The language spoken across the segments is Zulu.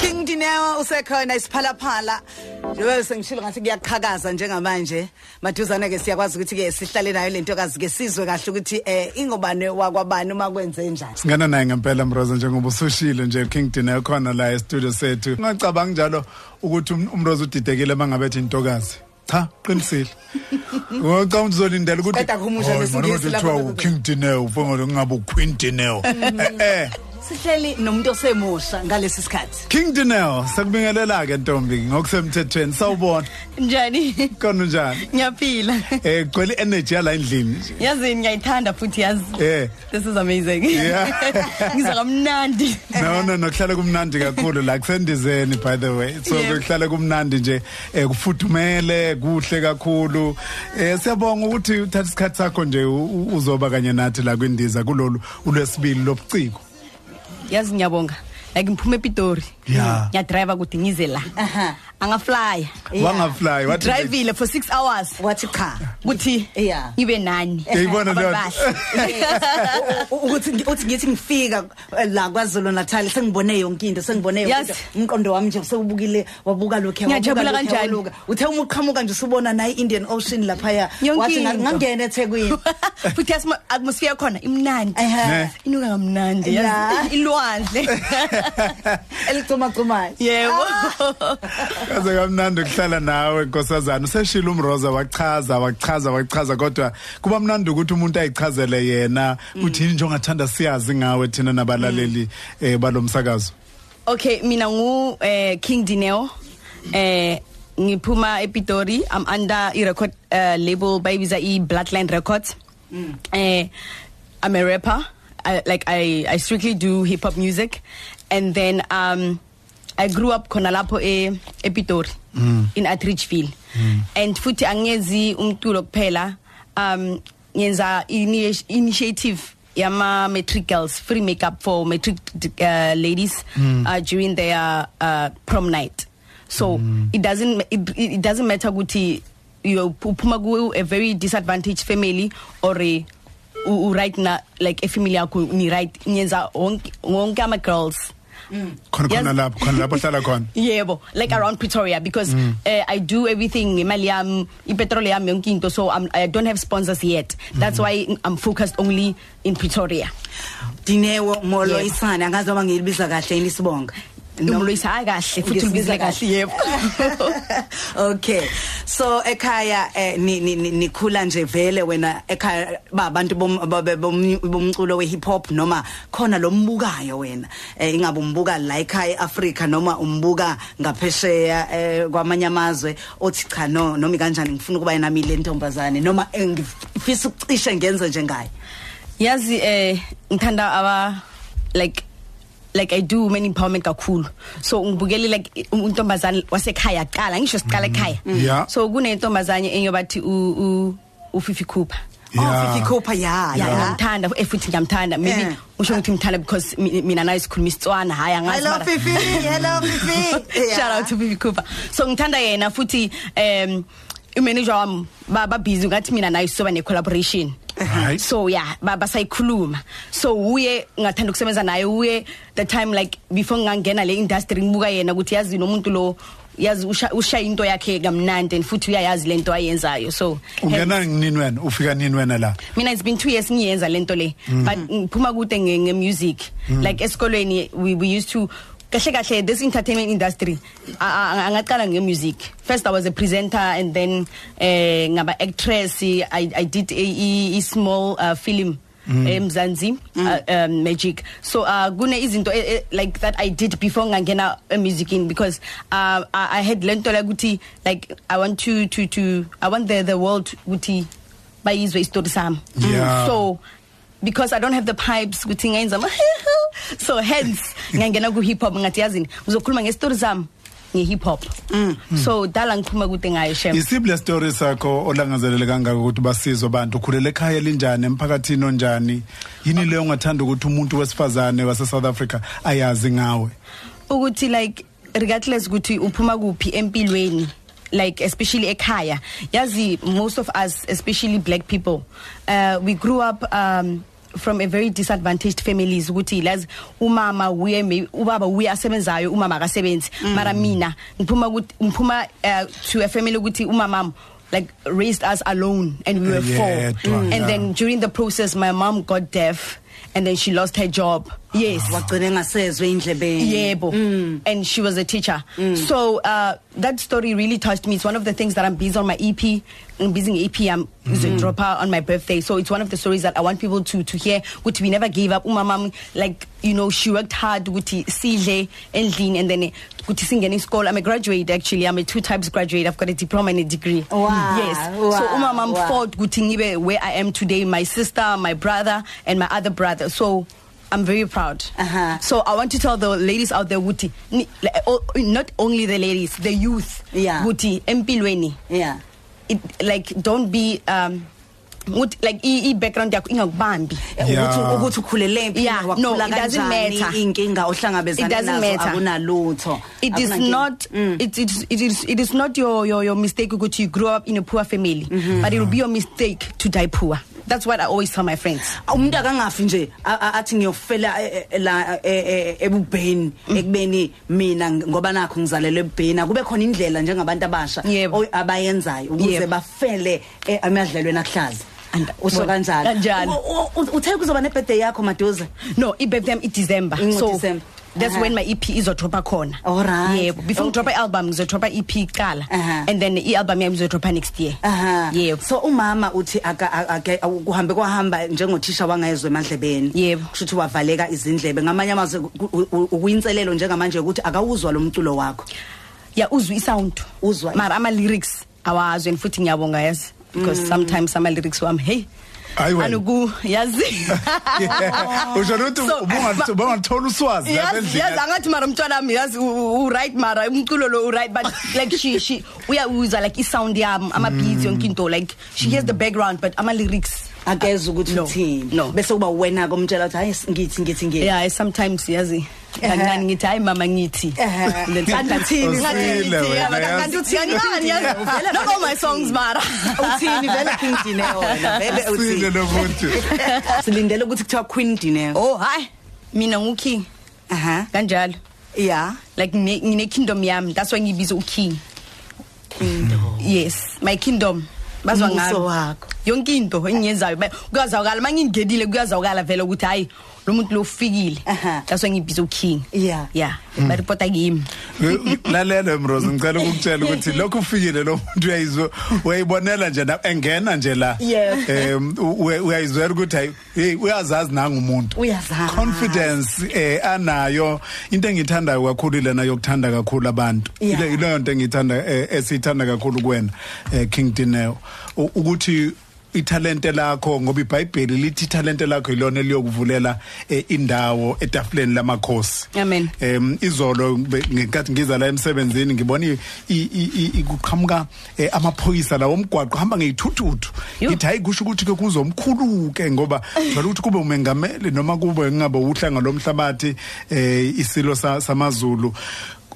King Dineo usekhona isiphalaphala njengoba sengishilo ngathi kuyaqhakaza njengamanje maduzane ke siyakwazi ukuthi ke sihlale nayo lento kazi ke sizwe kahle ukuthi eh ingobane wakwabani uma kwenze njani Singana naye ngempela Mroza njengoba usushilo nje King Dineo khona la e-studio sethu. Ngicabanga njalo ukuthi um- umroza udidekile mangabe ethi intokazi. Cha, qinisile. Ngicabanga ukuthi uzolindela ukuthi Qeda kumusha "Hayi, ngesingisi mana lapha kuthiwa kodwa." King Dineo ufanga ngabe uQueen Dineo. Eh eh. Sihleli nomuntu osemusha ngalesi sikhathi King Dineo sakubingelela ke ntombi ngokusemthethweni sawubona. njani Kona njani? ngiyaphila Eh gcwele energy yala endlini. yazini ngiyayithanda futhi yazi Eh. this is amazing Yeah. ngizwa kamnandi no no no kuhlala kumnandi kakhulu la kusendizeni by the way so kuhlala kumnandi nje eh kufudumele kuhle kakhulu eh siyabonga ukuthi uthatha isikhathi sakho nje uzoba kanye nathi la kwindiza kulolu ulwesibili lobuciko yazi ngiyabonga. Like ngiphume epitori. Yeah. ngiyadrive kude ngize la. Aha. Angafly Yeah. wangafly wathi nje- drivile for 6 hours wathi cha kuthi Yeah. ngibe nani Ngiyibona leyo nto. Ababahle. U- ukuthi ngi- uthi ngithi ngifika eh, la kwaZulu Natal sengibone yonke into sengibone yonke Yes. into umqondo wami nje sewubukile wabuka lokho Ngiyajabula kanjani? uthe uma uqhamuka nje usubona nayi Indian Ocean lapha ya Yonke wathi into. ngangena eThekwini futhi yasima atmosphere khona imnandi Ehhe. Ne. inuka kamnandi Yeah. yazi ilwandle elicuma cumayo yebo kaze kamnandi ukuhlala nawe nkosazana. Useshila umroza wachaza wachaza wachaza kodwa kuba mnandi ukuthi umuntu ayichazele yena. Uthi yini nje ongathanda siyazi ngawe thina nabalaleli eh balomsakazo Okay mina ngu eh, King Dineo. Eh ngiphuma ePitori. I'm under i record uh, label bayibiza i Bloodline Records. Eh I'm a rapper. I, like I I strictly do hip hop music. And then um I grew up khona lapho e ePitori in Atteridgeville and futhi angezi umculo kuphela um ngenza ini- initiative yama matric girls free makeup for matric uh, ladies uh, during their uh, prom night. So it doesn't it, it doesn't matter ukuthi you uphuma ku a very disadvantaged family or a u- right na like a family yakho ni right nyenza wonke ama girls khona khona lapho khona lapho hlala khona. Yebo like around Pretoria because mm. uh, I do everything ngemali yami ipetrol yami yonke into so I'm, I don't have sponsors yet. That's why I'm focused only in Pretoria. Dinewo molo isana angazi noma ngilibiza kahle yini umloyisa hayi kahle futhi ulibizile kahle. yebo. Okay. So ekhaya eh, ni ni- ni- nikhula nje vele wena ekhaya ba abantu bom- babe- bom- bomculo we hip hop noma khona lombukayo wena eh, ingabe umbuka la ekhaya eAfrica noma umbuka ngaphesheya eh, kwamanye amazwe othi cha no noma kanjani ngifuna ukuba nami le ntombazane noma ngifisa ukucishe ngenze njengayo yazi eh ngithanda aba like like I do women empowerment kakhulu. So ngibukele like untombazane wasekhaya qala ngisho siqala ekhaya. Yeah. so kunentombazane enyobathi u u ufifi Cooper. Oh Yeah. Fifi Cooper ya ya ya ngiyamthanda eh, futhi ngiyamthanda. Maybe Eh. usho ukuthi ngimthanda because mi- mina nayo sikhuluma isitswana hayi angazi hello mara- Fifi hello Fifi. Shout out to Vivi Cooper. So ngithanda yena futhi um imanager wami ba ba busy ngathi mina naye soba ne collaboration Right. so yeah ba basayikhuluma. So uye ngathanda ukusebenza naye uye the time like before ngangena le industry ngibuka yena ukuthi yazi nomuntu lo yazi usha usha into yakhe kamnandi and futhi uyayazi lento ayenzayo. So ungena nini wena? Ufika nini wena la? Mina it's been 2 years ngiyenza lento le. But ngiphuma kude nge nge music like esikolweni we we used to kahle kahle this entertainment industry. Angaqala nge music first i was a presenter and then eh ngaba actress. I i did a, a, small uh, film eMzansi uh, um, magic. So uh kune izinto eh, like that i did before ngangena musicin because uh i, I had lento la ukuthi like i want to to to i want the the world ukuthi bayizwe isitori sami. Yeah. so because i don't have the pipes ukuthi ngenza ama- so hence ngangena ku hip hop ngathi yazini uzokhuluma ngestory zami nge hip hop so dala ngikhuluma kude ngayo shem. Isiphi le story sakho olangazelele kangaka ukuthi basizo abantu? Ukhulela ekhaya linjani emphakathini onjani? Yini leyo ongathanda ukuthi umuntu wesifazane wase South Africa ayazi ngawe? Ukuthi like regardless ukuthi uphuma kuphi empilweni like especially ekhaya yazi most of us especially black people uh we grew up um from a very disadvantaged families ukuthi lazi umama uye ubaba uye asebenzayo umama akasebenzi. Mara mina ngiphuma ukuthi ngiphuma uh, to a family ukuthi umama like raised us alone and we were four. Yedwa, and yeah. then during the process my mom got deaf and then she lost her job. Yes. Wagcina engasezwe indlebeni yebo. And she was a teacher. So uh that story really touched me. It's one of the things that I'm busy on my EP I'm busy in EP I'm mm. drop out on my birthday. So it's one of the stories that I want people to to hear which we never gave up. Umama like you know she worked hard ukuthi sidle endlini and then ukuthi singene isikole. I'm a graduate actually. I'm a two times graduate. I've got a diploma and a degree. Wow, yes. Wow, so umama wow. fought ukuthi ngibe where I am today. My sister my brother and my other brother. So I'm very proud. Uh-huh. So I want to tell the ladies out there ukuthi not only the ladies, the youth Yeah. ukuthi empilweni yeah it like don't be um ukuthi like i, background yakho ingakubambi. Yeah. ukuthi ukuthi ukhulele emphi Yeah, no, it doesn't matter. inkinga It ohlangabezana doesn't nazo matter. akunalutho It is not it, it, is- it is it is not your your your mistake ukuthi you grew up in a poor family but it will be your mistake to die poor. That's what I always tell my friends. umuntu akangafi nje a- a- athi ngiyofela eh, eh, la eh, eh, ebubheni ekubeni mina ng- ngoba nakho ngizalelwe ebubheni kube khona indlela njengabantu abasha Yebo. o- abayenzayo ukuze Yebo. bafele eh, emadlelweni akuhlaza And- usho well, kanjalo kanjalo. U- u- u- uthe kuzoba ne birthday yakho maduze No, i-birthday yami i-December. Mm, So December. that's Aha. when my EP izodropa khona. Alright. Yebo, before Okay. ngidropa i-album ngizodropa EP kuqala Aha. and then i-album yami izodropa next year. Aha. Yebo. So umama uthi aka aka- ake- kuhambe kwahamba njengothisha wangayezwe emadlebeni. Yebo. Kusho ukuthi wavaleka izindlebe ngamanye amazwi ku- u- u- ukuyinselelo njengamanje ukuthi akawuzwa lo mculo wakho. Yeah, uzwa i-sound. Uzwa. Mara ama lyrics awazi and futhi ngiyabonga yazi because sometimes ama lyrics wami hey Hayi wena. Anuku yazi. usho ukuthi ubungathola uswazi yes, angathi mara mntwana wami yazi u right mara umculo lo u right but like she she uyawuza like i-sound yami ama beats yonke into like she hears the background but ama lyrics Akeze ukuthi uthini. Bese kuba wena komtshela ukuthi hayi ngithi ngithi ngithi. yeah sometimes yazi. Kancane ngithi hayi mama ngithi. Ehhe. And then Kanti sometimes- uthini? Ngathi Usile ngithi, wena, yeah, but yazi. kanti uthini ngani yazi not all my songs mara. Uthini vele King Dineo wena vele sile uthini. lo muntu Silindele ukuthi kuthiwa Queen Dineo. oh hi mina nguking Aha. kanjalo. Yeah. like ngine ngine kingdom yami. That's why ngibiza uking yes my kingdom. Bazwa Umbuso ngami wakho. yonke into engiyenzayo. Ba- kuyazwakala. Mangingenile kuyazwakala vele ukuthi hayi lo muntu lo ufikile Aha. that's why ngibiza uking Yeah. yeah baripota kimi lalela mrozo ngicela ukukutshela ukuthi lokho ufikile lo muntu uyayizwa uyayibonela nje na- engena nje la Yes. em uya- uyayizwela ukuthi hayi hey uyazazi nanga umuntu Uyazazi. confidence eh anayo into engithandayo kakhulu lena yokuthanda kakhulu abantu Yeah. ile ileyo into engithanda eh, esithanda kakhulu kuwena eh, King Dineo U- ukuthi ithalente lakho ngoba iBhayibheli lithi ithalente lakho ilona eliyokuvulela eh, indawo etafuleni lamakhosi. Amen. em izolo be- ngenkathi ngiza la emsebenzini ngibona i- i- i- i- kuqhamuka eh, amaphoyisa lawo omgwaqo hamba ngeyithuthuthu Yo. ngithi hayi kusho ukuthi ke kuzomkhuluke ngoba jwale ukuthi kube umengameli noma kube ngabe uhlanga lomhlabathi eh isilo sa- samaZulu.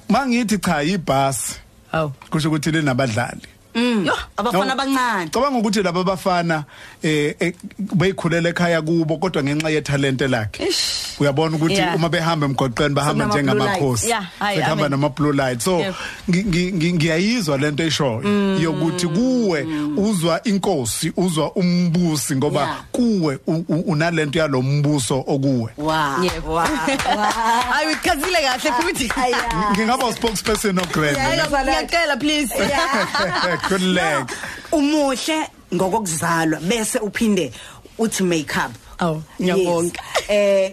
Mangithi cha ibhasi aw kusho ukuthi linabadlali. Yo Abafana No. abancane. cabanga ukuthi laba bafana eh eh, beyikhulela ekhaya kubo kodwa ngenxa yethalente lakhe Ish. uyabona ukuthi Yeah. uma behamba emgwaqeni bahamba Sekunama blue njengamakhosi lights. Yeah, hayi, behamba amen. nama blue light so Yep. ngi- ngi- ngi- ngiyayizwa lento eshoyo yokuthi kuwe uzwa inkosi uzwa umbusi ngoba Yeah. kuwe u- u- unalento yalombuso okuwe Wow. Yebo. Wow. hayi uyichazile kahle futhi Aya. ngingaba uspokespersonogrand Yeah, ngiyacela please khululeka Umuhle ngokokuzalwa bese uphinde uthi makeup. Aw, ngiyabonga. Yes. Eh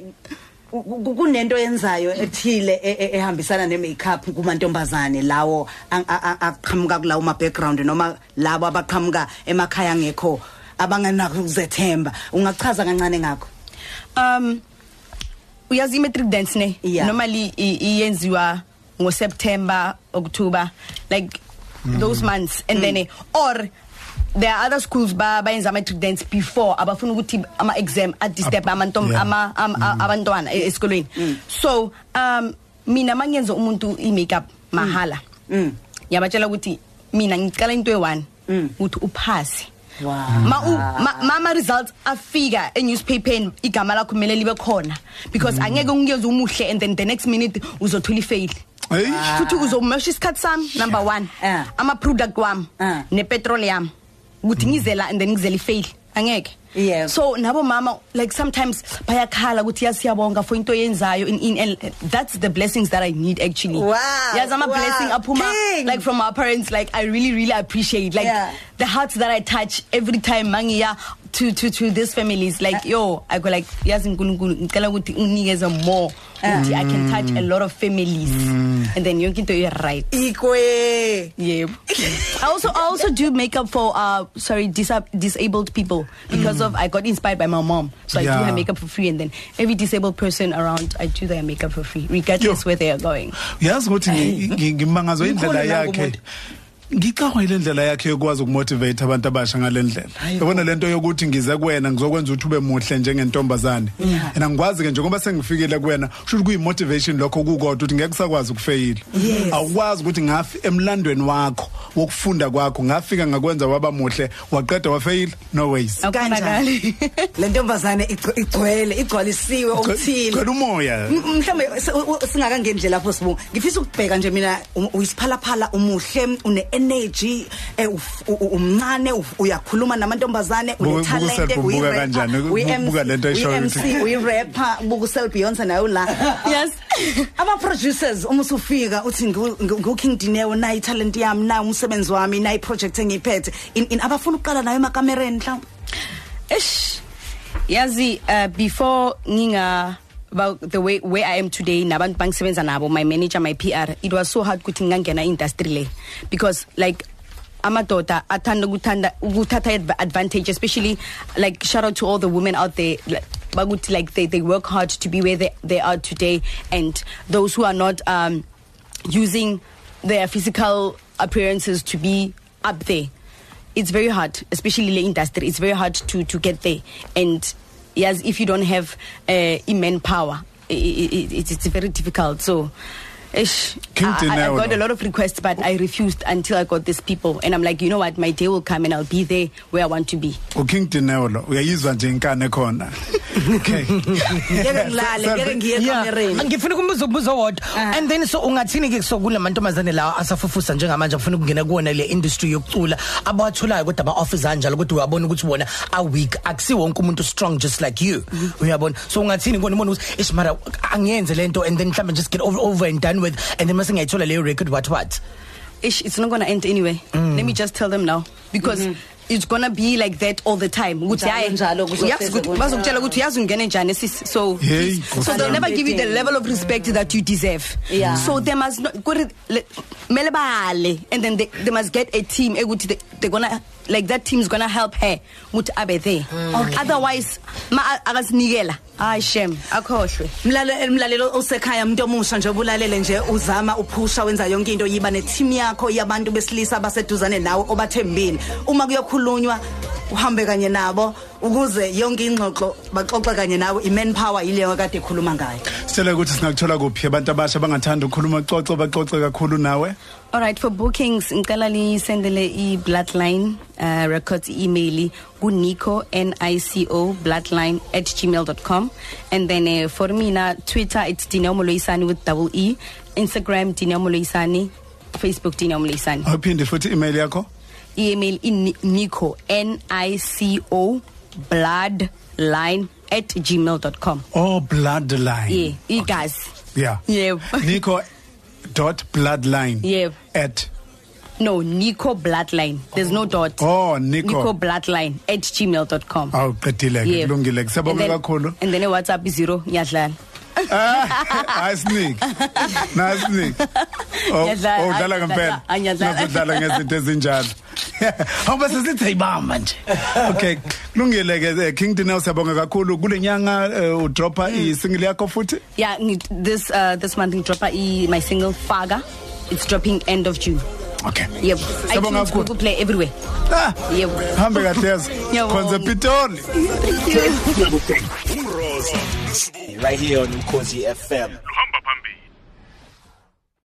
ku- ku- kunento yenzayo ethile e- e- ehambisana ne makeup kumantombazane lawo aqhamuka kulawo ma background noma labo abaqhamuka emakhaya ngekho abangenakho ukuzethemba ungachaza kancane ngakho um uyazi i-matric dance ne Yeah. normally iyenziwa ngo-september october like those months. And then eh, or there are other schools ba bayenza ama-matric dance before. Abafuna ukuthi ama-exam adisturb amantom- yeah. ama- am- a- abantwana e- esikolweni. So um mina mangenza umuntu i-makeup mahala. Mm. ngiyabatshela ukuthi mina ngicala into eyi-one ukuthi uphase Wow. ma u- ma- mama results afika enewspaper igama lakho kumele libe khona. Because angeke ungiyeze umuhle and then the next minute uzothola ifail. Hey futhi uzomosha isikhathi sami number 1 Ah. ama product wami Ah. ne petrol yami ukuthi ngizela and then ngizela ifail angeke Yes. so nabo mama like sometimes bayakhala ukuthi yasiyabonga for into yenzayo in in and that's the blessings that i need actually Wow, yazi ama wow. blessing aphuma King. like from our parents like i really really appreciate like Yeah. the hearts that i touch every time mangiya to to to these families like yo i go like yazi uNkulunkulu ngicela ukuthi unginikeze more ukuthi i can touch a lot of families. And then yonke into is right ikwe. Yep i also i also do makeup for uh sorry dis disabled people because of i got inspired by my mom. So i do Yeah. her makeup for free and then every disabled person around i do their makeup for free regardless Yo. where they are going. Yazi ukuthi ngi- ngi- ngimangazwe indlela yakhe. Ngicabanga ile ndlela yakhe yokwazi ukumotivate abantu abasha ngale ndlela. Yabona lento yokuthi ngize kuwena ngizokwenza ukuthi ube muhle njengentombazane. And angikwazi ke njengoba sengifikile kuwena kusho kuyi motivation lokho kukodwa ukuthi ngeke kusakwazi ukufeyila. Yes. awukwazi ukuthi ngafi emlandweni wakho wokufunda kwakho ngafika ngakwenza waba muhle waqeda wafeyila? No ways. Akukhonakali. le ntombazane igc- igcwele igcwalisiwe okuthile. Cela umoya. M- mhlambe se- u- u- singakangeni nje lapho sibu ngifisa ukubheka nje mina u- uyisiphalaphala umuhle une energy eh, uf- u- u- umncane uf- uyakhuluma namantombazane Buku- une buku talent self ubuka kanjani? Buka lento ayishoyo ukuthi- uyi rapper buku sel Beyonce nayo la Yes. ama producers uma usufika uthi ngu- ngu ngu King Dineo nayi talent yami nayi umsebenzi wami nayi project engiphethe in in abafuna ukuqala nayo emacamereni mhlawumbe Ish. Yazi uh, before nginga about the way where I am today nabantu bangisebenza nabo my manager my PR it was so hard ukuthi ngingangena industry le. Because like amadoda athanda ukuthanda ukuthatha adv- advantage especially like shout out to all the women out there bakuthi like they they work hard to be where they they are today. And those who are not um using their physical appearances to be up there it's very hard especially the industry it's very hard to to get there. And yes if you don't have uh, manpower i i it's, it's very difficult. So Ish, I, I, got a lot of requests, but I refused until I got these people. And I'm like, you know what? My day will come and I'll be there where I want to be. uking dineo lo uyayizwa nje inkane khona. Okay. Ngeke ngilale ngeke ngiye ekamereni ngifuna ukubuza ubuzo wodwa Ah. and then so ungathini ke so kule mantombazane lawa asafufusa njengamanje afuna ukungena kuwona le industry yokucula abawatholayo kodwa ama offers kanjalo kodwa uyabona ukuthi bona are weak akusiwo wonke umuntu strong just like you. Uyabona? So ungathini kona umuntu ukuthi ish mara angiyenze lento and then mhlawumbe just get over, over and done with and then mase ngiyayithola leyo record what what Ish, it's not gonna end anyway. Let me just tell them now because. It's gonna be like that all the time. Ukuthi hayi, njalo, bazokutshela ukuthi uyazi ungene njani sis. So Hey, so they'll never give you the level of respect that you deserve. Yeah. So they must not go mele bale and then they, they must get a team ukuthi they, they're gonna like that team is gonna help her ukuthi abe there. Otherwise ma akasinikela. Hayi shem akhohlwe. mlalelo mlalelo osekhaya umuntu omusha nje obulalele nje uzama uphusha wenza yonke into yiba neteam yakho yabantu besilisa abaseduzane nawe obathembile uma kuyokhulunywa uhambe kanye nabo ukuze yonke ingxoxo baxoxe kanye nawe imanpower yileyo kade ekhuluma ngayo sitshela ukuthi singakuthola kuphi? Abantu abasha bangathanda ukukhuluma xoxo baxoxe kakhulu nawe. All right for bookings ngicela li sendele i bloodline uh, records email ku nico n i c o bloodline at gmail.com and then uh, for mina twitter it's Dineo Moloisani with double e. Instagram Dineo Moloisani. Facebook Dineo Moloisani. Awuphinde futhi email yakho? Email in nico n i c o bloodline at gmail.com oh bloodline. Yeah igazi yeah. Yebo. nico dot bloodline Yebo. at no nico bloodline. There's no dot. Oh nico. Nico bloodline at gmail.com awu qedile ke kulungile then- kakhulu. and then WhatsApp is zero ngiyadlala hayi sneak na sneak oh Ngiyadlala, dlala hayi, ngempela ngiyadlala ngezinto ezinjalo. awuba sesithi ayibamba nje. Okay kulungile ke eh, King Dineo siyabonga kakhulu. Kulenyanga eh, udropa isingle yakho futhi? Yeah ngi- this uh this month ngidropa i my single Faga. It's dropping end of June. Okay. Yep Siyabonga iTunes Google Play everywhere. Ah, yep hambe kahle yazi. Ngiyabonga. khonze pitoli Umroza right here on Mkosi FM